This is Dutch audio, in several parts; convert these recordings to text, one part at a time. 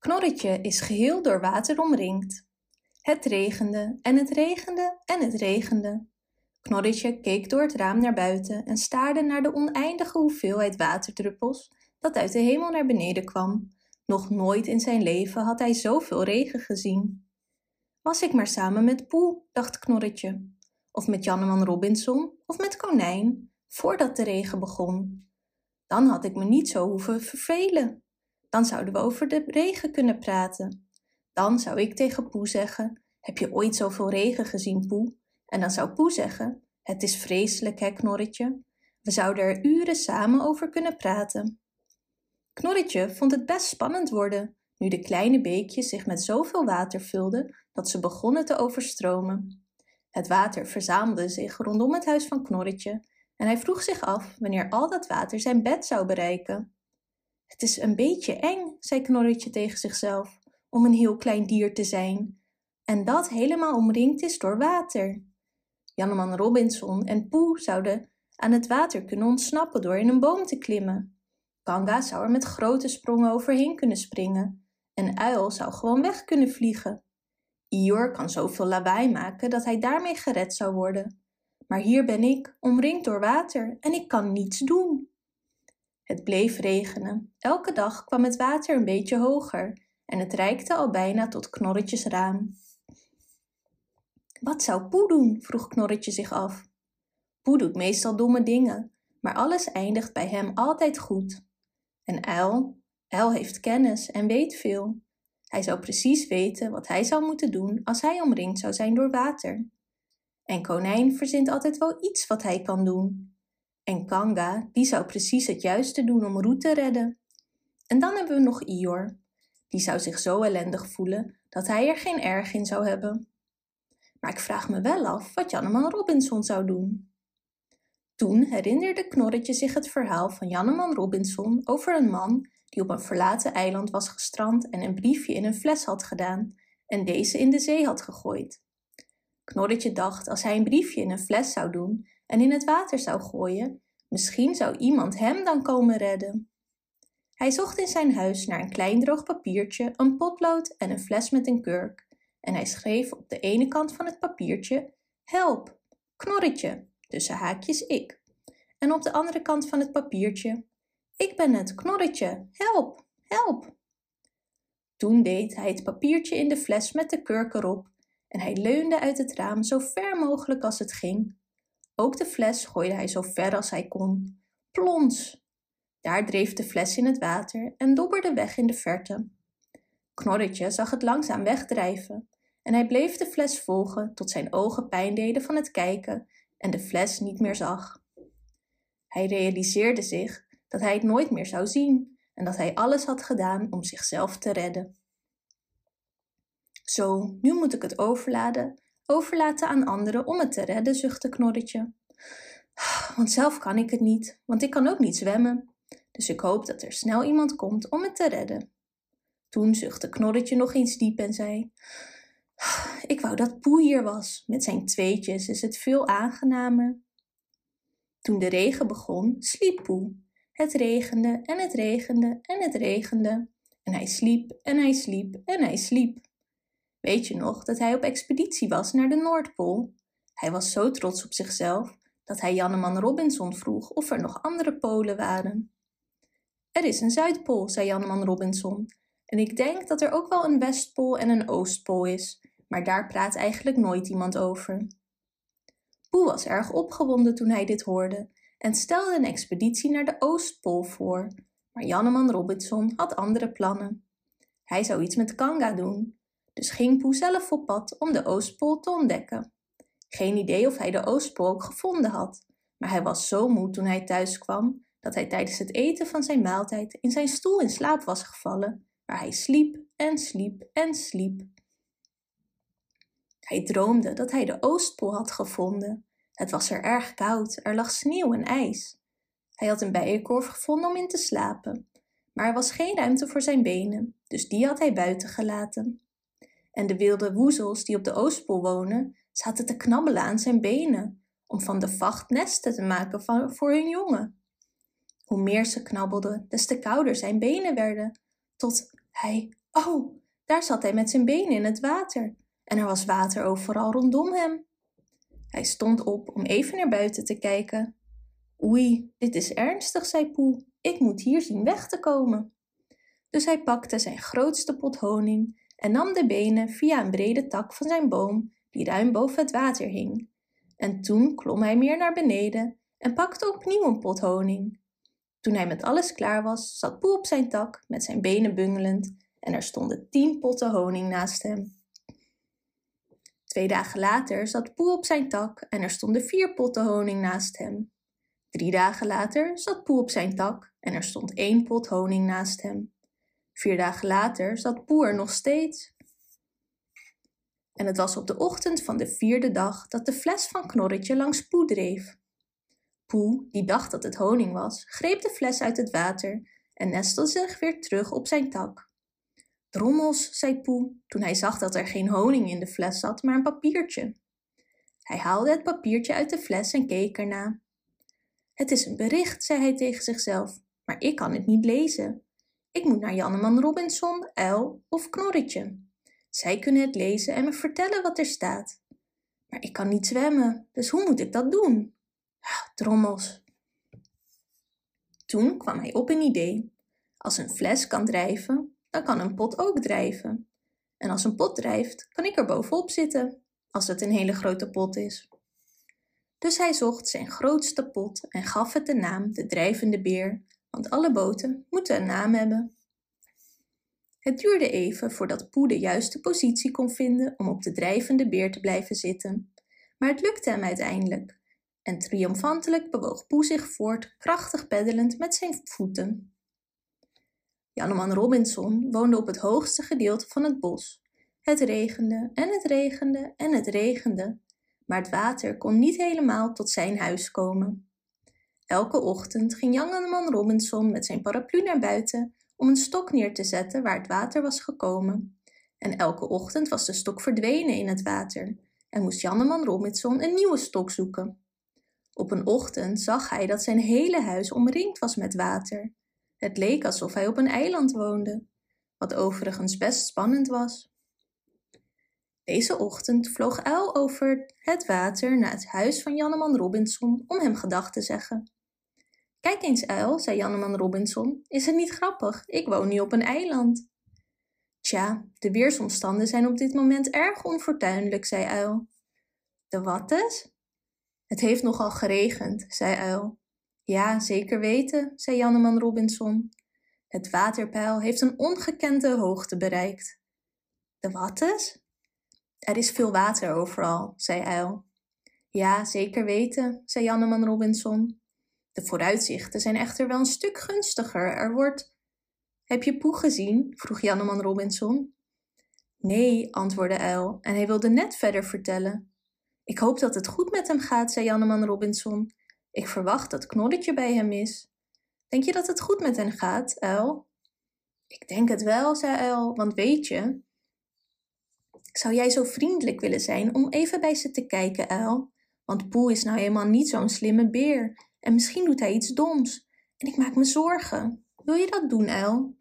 Knorretje is geheel door water omringd. Het regende en het regende en het regende. Knorretje keek door het raam naar buiten en staarde naar de oneindige hoeveelheid waterdruppels dat uit de hemel naar beneden kwam. Nog nooit in zijn leven had hij zoveel regen gezien. Was ik maar samen met Poe, dacht Knorretje, of met Janneman Robinson of met Konijn, voordat de regen begon. Dan had ik me niet zo hoeven vervelen. Dan zouden we over de regen kunnen praten. Dan zou ik tegen Poe zeggen: Heb je ooit zoveel regen gezien, Poe? En dan zou Poe zeggen: Het is vreselijk, hè, Knorretje? We zouden er uren samen over kunnen praten. Knorretje vond het best spannend worden, nu de kleine beekjes zich met zoveel water vulden dat ze begonnen te overstromen. Het water verzamelde zich rondom het huis van Knorretje en hij vroeg zich af wanneer al dat water zijn bed zou bereiken. Het is een beetje eng, zei Knorretje tegen zichzelf, om een heel klein dier te zijn, en dat helemaal omringd is door water. Janneman Robinson en Poe zouden aan het water kunnen ontsnappen door in een boom te klimmen. Kanga zou er met grote sprongen overheen kunnen springen. En Uil zou gewoon weg kunnen vliegen. Ior kan zoveel lawaai maken dat hij daarmee gered zou worden. Maar hier ben ik, omringd door water, en ik kan niets doen. Het bleef regenen. Elke dag kwam het water een beetje hoger en het reikte al bijna tot Knorretjes raam. Wat zou Poe doen? vroeg Knorretje zich af. Poe doet meestal domme dingen, maar alles eindigt bij hem altijd goed. En Uil? Uil heeft kennis en weet veel. Hij zou precies weten wat hij zou moeten doen als hij omringd zou zijn door water. En Konijn verzint altijd wel iets wat hij kan doen. En Kanga, die zou precies het juiste doen om Roet te redden. En dan hebben we nog Ior. Die zou zich zo ellendig voelen dat hij er geen erg in zou hebben. Maar ik vraag me wel af wat Janneman Robinson zou doen. Toen herinnerde Knorretje zich het verhaal van Janneman Robinson over een man die op een verlaten eiland was gestrand en een briefje in een fles had gedaan en deze in de zee had gegooid. Knorretje dacht als hij een briefje in een fles zou doen en in het water zou gooien, misschien zou iemand hem dan komen redden. Hij zocht in zijn huis naar een klein droog papiertje, een potlood en een fles met een kurk en hij schreef op de ene kant van het papiertje Help, Knorretje, tussen haakjes ik. En op de andere kant van het papiertje Ik ben het, Knorretje, help, help. Toen deed hij het papiertje in de fles met de kurk erop en hij leunde uit het raam zo ver mogelijk als het ging. Ook de fles gooide hij zo ver als hij kon. Plons! Daar dreef de fles in het water en dobberde weg in de verte. Knorretje zag het langzaam wegdrijven en hij bleef de fles volgen tot zijn ogen pijn deden van het kijken en de fles niet meer zag. Hij realiseerde zich dat hij het nooit meer zou zien en dat hij alles had gedaan om zichzelf te redden. Zo, nu moet ik het overladen, overlaten aan anderen om het te redden, zuchtte Knorretje. Want zelf kan ik het niet, want ik kan ook niet zwemmen. Dus ik hoop dat er snel iemand komt om het te redden. Toen zuchtte Knorretje nog eens diep en zei: Ik wou dat Poe hier was. Met zijn tweetjes is het veel aangenamer. Toen de regen begon, sliep Poe. Het regende en het regende en het regende. En hij sliep en hij sliep en hij sliep. Weet je nog dat hij op expeditie was naar de Noordpool? Hij was zo trots op zichzelf dat hij Janneman Robinson vroeg of er nog andere polen waren. Er is een Zuidpool, zei Janneman Robinson, en ik denk dat er ook wel een Westpool en een Oostpool is, maar daar praat eigenlijk nooit iemand over. Poe was erg opgewonden toen hij dit hoorde en stelde een expeditie naar de Oostpool voor, maar Janneman Robinson had andere plannen. Hij zou iets met Kanga doen, dus ging Poe zelf op pad om de Oostpool te ontdekken. Geen idee of hij de Oostpool ook gevonden had, maar hij was zo moe toen hij thuis kwam dat hij tijdens het eten van zijn maaltijd in zijn stoel in slaap was gevallen, waar hij sliep en sliep en sliep. Hij droomde dat hij de Oostpool had gevonden. Het was er erg koud, er lag sneeuw en ijs. Hij had een bijenkorf gevonden om in te slapen, maar er was geen ruimte voor zijn benen, dus die had hij buiten gelaten. En de wilde woezels die op de Oostpool wonen, zaten te knabbelen aan zijn benen, om van de vacht nesten te maken voor hun jongen. Hoe meer ze knabbelden, des te kouder zijn benen werden, tot hij Oh, daar zat hij met zijn benen in het water en er was water overal rondom hem. Hij stond op om even naar buiten te kijken. Oei, dit is ernstig, zei Poe. Ik moet hier zien weg te komen. Dus hij pakte zijn grootste pot honing en nam de benen via een brede tak van zijn boom die ruim boven het water hing. En toen klom hij meer naar beneden en pakte opnieuw een pot honing. Toen hij met alles klaar was, zat Poe op zijn tak met zijn benen bungelend en er stonden tien potten honing naast hem. Twee dagen later zat Poe op zijn tak en er stonden vier potten honing naast hem. Drie dagen later zat Poe op zijn tak en er stond één pot honing naast hem. Vier dagen later zat Poe er nog steeds. En het was op de ochtend van de vierde dag dat de fles van Knorretje langs Poe dreef. Poe, die dacht dat het honing was, greep de fles uit het water en nestelde zich weer terug op zijn tak. Drommels, zei Poe, toen hij zag dat er geen honing in de fles zat, maar een papiertje. Hij haalde het papiertje uit de fles en keek erna. Het is een bericht, zei hij tegen zichzelf, maar ik kan het niet lezen. Ik moet naar Janneman Robinson, Uil of Knorretje. Zij kunnen het lezen en me vertellen wat er staat. Maar ik kan niet zwemmen, dus hoe moet ik dat doen? Ah, drommels. Toen kwam hij op een idee. Als een fles kan drijven, dan kan een pot ook drijven. En als een pot drijft, kan ik er bovenop zitten, als het een hele grote pot is. Dus hij zocht zijn grootste pot en gaf het de naam de drijvende beer, want alle boten moeten een naam hebben. Het duurde even voordat Poe de juiste positie kon vinden om op de drijvende beer te blijven zitten, maar het lukte hem uiteindelijk. En triomfantelijk bewoog Poe zich voort, krachtig peddelend met zijn voeten. Janneman Robinson woonde op het hoogste gedeelte van het bos. Het regende en het regende en het regende, maar het water kon niet helemaal tot zijn huis komen. Elke ochtend ging Janneman Robinson met zijn paraplu naar buiten om een stok neer te zetten waar het water was gekomen. En elke ochtend was de stok verdwenen in het water en moest Janneman Robinson een nieuwe stok zoeken. Op een ochtend zag hij dat zijn hele huis omringd was met water het leek alsof hij op een eiland woonde, wat overigens best spannend was. Deze ochtend vloog Uil over het water naar het huis van Janneman Robinson om hem gedag te zeggen. Kijk eens, Uil, zei Janneman Robinson, is het niet grappig? Ik woon nu op een eiland. Tja, de weersomstanden zijn op dit moment erg onfortuinlijk, zei Uil. De wattes? Het heeft nogal geregend, zei Uil. Ja, zeker weten, zei Janneman Robinson. Het waterpeil heeft een ongekende hoogte bereikt. De wattes? Er is veel water overal, zei Uil. Ja, zeker weten, zei Janneman Robinson. De vooruitzichten zijn echter wel een stuk gunstiger. Er wordt... Heb je Poe gezien? vroeg Janneman Robinson. Nee, antwoordde Uil, en hij wilde net verder vertellen. Ik hoop dat het goed met hem gaat, zei Janneman Robinson. Ik verwacht dat Knorretje bij hem is. Denk je dat het goed met hen gaat, Uil? Ik denk het wel, zei Uil, want weet je... Zou jij zo vriendelijk willen zijn om even bij ze te kijken, Uil? Want Poe is nou eenmaal niet zo'n slimme beer en misschien doet hij iets doms. En ik maak me zorgen. Wil je dat doen, Uil?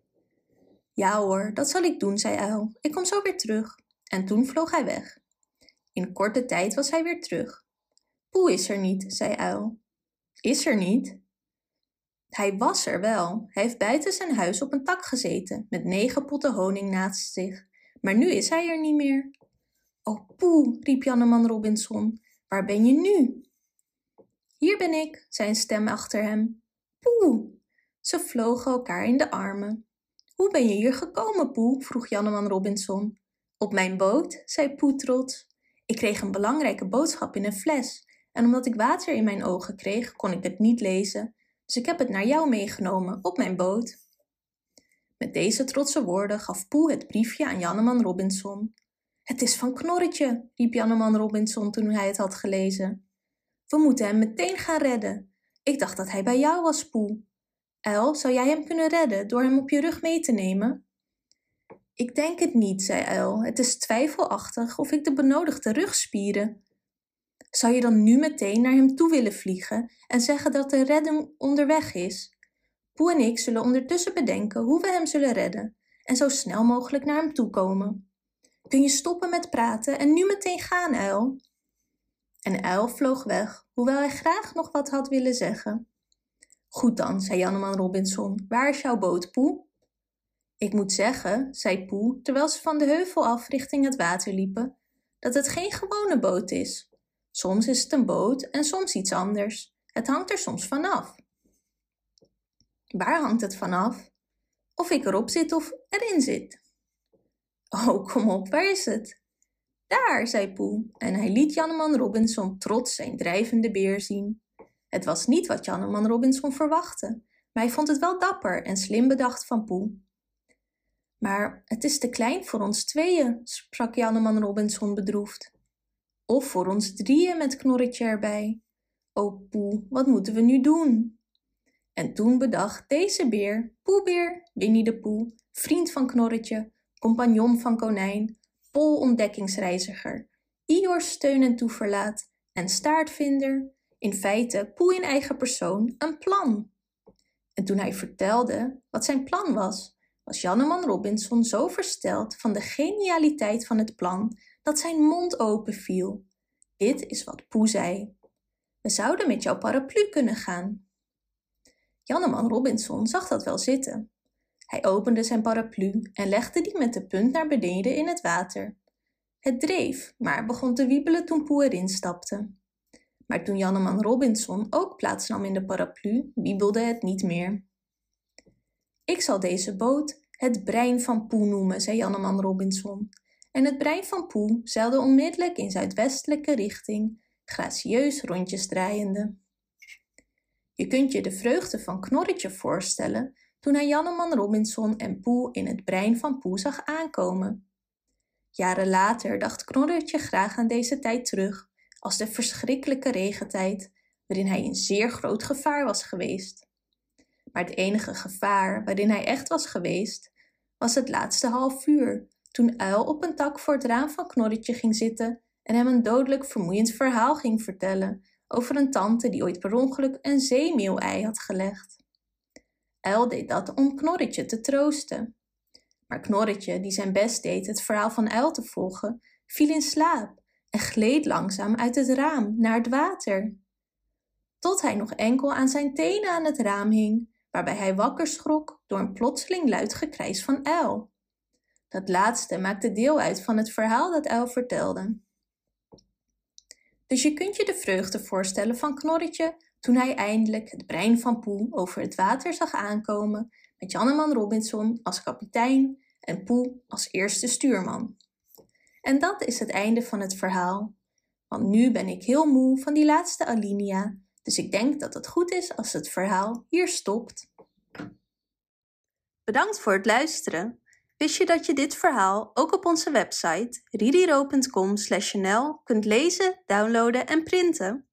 Ja hoor, dat zal ik doen, zei Uil. Ik kom zo weer terug. En toen vloog hij weg. In korte tijd was hij weer terug. Poe is er niet, zei Uil. Is er niet? Hij was er wel. Hij heeft buiten zijn huis op een tak gezeten, met negen potten honing naast zich. Maar nu is hij er niet meer. Oh, poe, riep Janneman Robinson. Waar ben je nu? Hier ben ik, zei een stem achter hem. Poe! Ze vlogen elkaar in de armen. Hoe ben je hier gekomen, Poe? vroeg Janneman Robinson. Op mijn boot, zei Poe trots. Ik kreeg een belangrijke boodschap in een fles en omdat ik water in mijn ogen kreeg, kon ik het niet lezen, dus ik heb het naar jou meegenomen op mijn boot. Met deze trotse woorden gaf Poe het briefje aan Janneman Robinson. Het is van Knorretje, riep Janneman Robinson toen hij het had gelezen. We moeten hem meteen gaan redden. Ik dacht dat hij bij jou was, Poe. El, zou jij hem kunnen redden door hem op je rug mee te nemen? Ik denk het niet, zei El. Het is twijfelachtig of ik de benodigde rugspieren zou je dan nu meteen naar hem toe willen vliegen en zeggen dat de redding onderweg is? Poe en ik zullen ondertussen bedenken hoe we hem zullen redden en zo snel mogelijk naar hem toe komen. Kun je stoppen met praten en nu meteen gaan, uil? En uil vloog weg, hoewel hij graag nog wat had willen zeggen. Goed dan, zei Janneman Robinson, waar is jouw boot, Poe? Ik moet zeggen, zei Poe, terwijl ze van de heuvel af richting het water liepen, dat het geen gewone boot is. Soms is het een boot en soms iets anders. Het hangt er soms vanaf. Waar hangt het vanaf? Of ik erop zit of erin zit. Oh, kom op, waar is het? Daar, zei Poe, en hij liet Janneman Robinson trots zijn drijvende beer zien. Het was niet wat Janneman Robinson verwachtte, maar hij vond het wel dapper en slim bedacht van Poe. Maar het is te klein voor ons tweeën, sprak Janneman Robinson bedroefd. Of voor ons drieën met Knorretje erbij. O Poe, wat moeten we nu doen? En toen bedacht deze beer, Poebeer, Winnie de Poe, vriend van Knorretje, compagnon van Konijn, Pol ontdekkingsreiziger, Ior steun en toeverlaat en staartvinder, in feite Poe in eigen persoon, een plan. En toen hij vertelde wat zijn plan was, was Janneman Robinson zo versteld van de genialiteit van het plan dat zijn mond open viel. Dit is wat Poe zei. We zouden met jouw paraplu kunnen gaan. Janneman Robinson zag dat wel zitten. Hij opende zijn paraplu en legde die met de punt naar beneden in het water. Het dreef, maar begon te wiebelen toen Poe erin stapte. Maar toen Janneman Robinson ook plaatsnam in de paraplu, wiebelde het niet meer. Ik zal deze boot het brein van Poe noemen, zei Janneman Robinson. En het brein van Poe zeilde onmiddellijk in zuidwestelijke richting, gracieus rondjes draaiende. Je kunt je de vreugde van Knorretje voorstellen toen hij Janneman Robinson en Poe in het brein van Poe zag aankomen. Jaren later dacht Knorretje graag aan deze tijd terug, als de verschrikkelijke regentijd, waarin hij in zeer groot gevaar was geweest. Maar het enige gevaar waarin hij echt was geweest, was het laatste half uur, toen Uil op een tak voor het raam van Knorretje ging zitten en hem een dodelijk vermoeiend verhaal ging vertellen over een tante die ooit per ongeluk een zeemeeuwei had gelegd. Uil deed dat om Knorretje te troosten. Maar Knorretje, die zijn best deed het verhaal van Uil te volgen, viel in slaap en gleed langzaam uit het raam naar het water. Tot hij nog enkel aan zijn tenen aan het raam hing, waarbij hij wakker schrok door een plotseling luid gekrijs van Uil. Dat laatste maakte deel uit van het verhaal dat Uil vertelde. Dus je kunt je de vreugde voorstellen van Knorretje toen hij eindelijk het brein van Poe over het water zag aankomen met Janneman Robinson als kapitein en Poe als eerste stuurman. En dat is het einde van het verhaal. Want nu ben ik heel moe van die laatste alinea, dus ik denk dat het goed is als het verhaal hier stopt. Bedankt voor het luisteren. Wist je dat je dit verhaal ook op onze website ririro.com/nl kunt lezen, downloaden en printen?